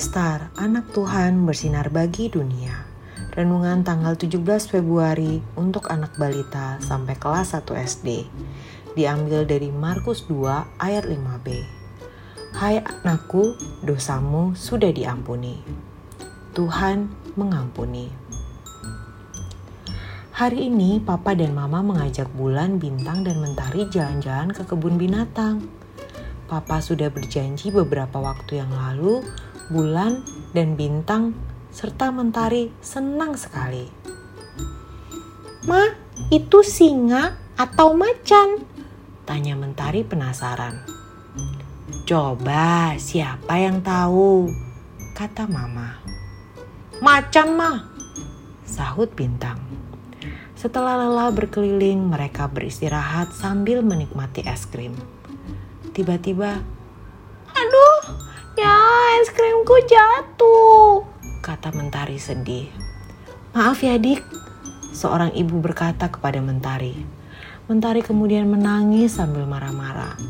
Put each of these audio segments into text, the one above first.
Nastar, anak Tuhan bersinar bagi dunia. Renungan tanggal 17 Februari untuk anak balita sampai kelas 1 SD. Diambil dari Markus 2 ayat 5b. Hai anakku, dosamu sudah diampuni. Tuhan mengampuni. Hari ini papa dan mama mengajak bulan, bintang, dan mentari jalan-jalan ke kebun binatang. Papa sudah berjanji beberapa waktu yang lalu, bulan dan bintang serta mentari senang sekali. Ma, itu singa atau macan? Tanya mentari penasaran. Coba siapa yang tahu? Kata mama. Macan mah, sahut bintang. Setelah lelah berkeliling, mereka beristirahat sambil menikmati es krim. Tiba-tiba, krimku jatuh, kata Mentari sedih. Maaf ya dik, seorang ibu berkata kepada Mentari. Mentari kemudian menangis sambil marah-marah.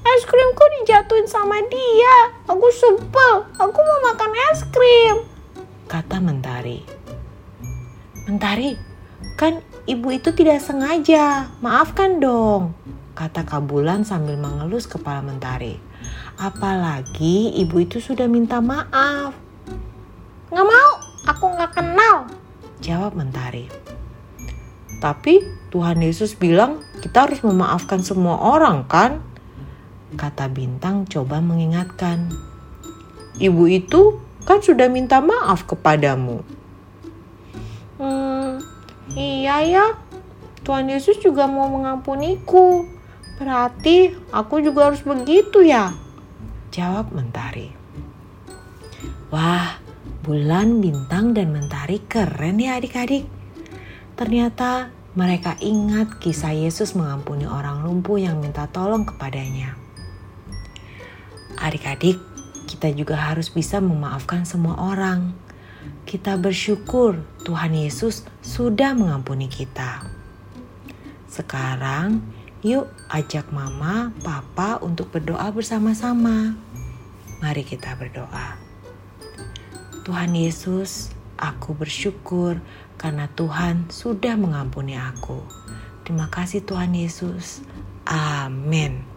Es krimku dijatuhin sama dia, aku supel, aku mau makan es krim, kata Mentari. Mentari, kan ibu itu tidak sengaja, maafkan dong, kata Kabulan sambil mengelus kepala Mentari. Apalagi ibu itu sudah minta maaf. Nggak mau, aku nggak kenal, jawab Mentari. Tapi Tuhan Yesus bilang kita harus memaafkan semua orang kan? Kata Bintang coba mengingatkan. Ibu itu kan sudah minta maaf kepadamu. Iya ya. Tuhan Yesus juga mau mengampuniku. Berarti aku juga harus begitu ya? Jawab Mentari. Wah, bulan, bintang, dan mentari keren ya adik-adik. Ternyata mereka ingat kisah Yesus mengampuni orang lumpuh yang minta tolong kepadanya. Adik-adik, kita juga harus bisa memaafkan semua orang. Kita bersyukur Tuhan Yesus sudah mengampuni kita. Sekarang, Yuk ajak mama, papa untuk berdoa bersama-sama. Mari kita berdoa. Tuhan Yesus, aku bersyukur karena Tuhan sudah mengampuni aku. Terima kasih Tuhan Yesus. Amin.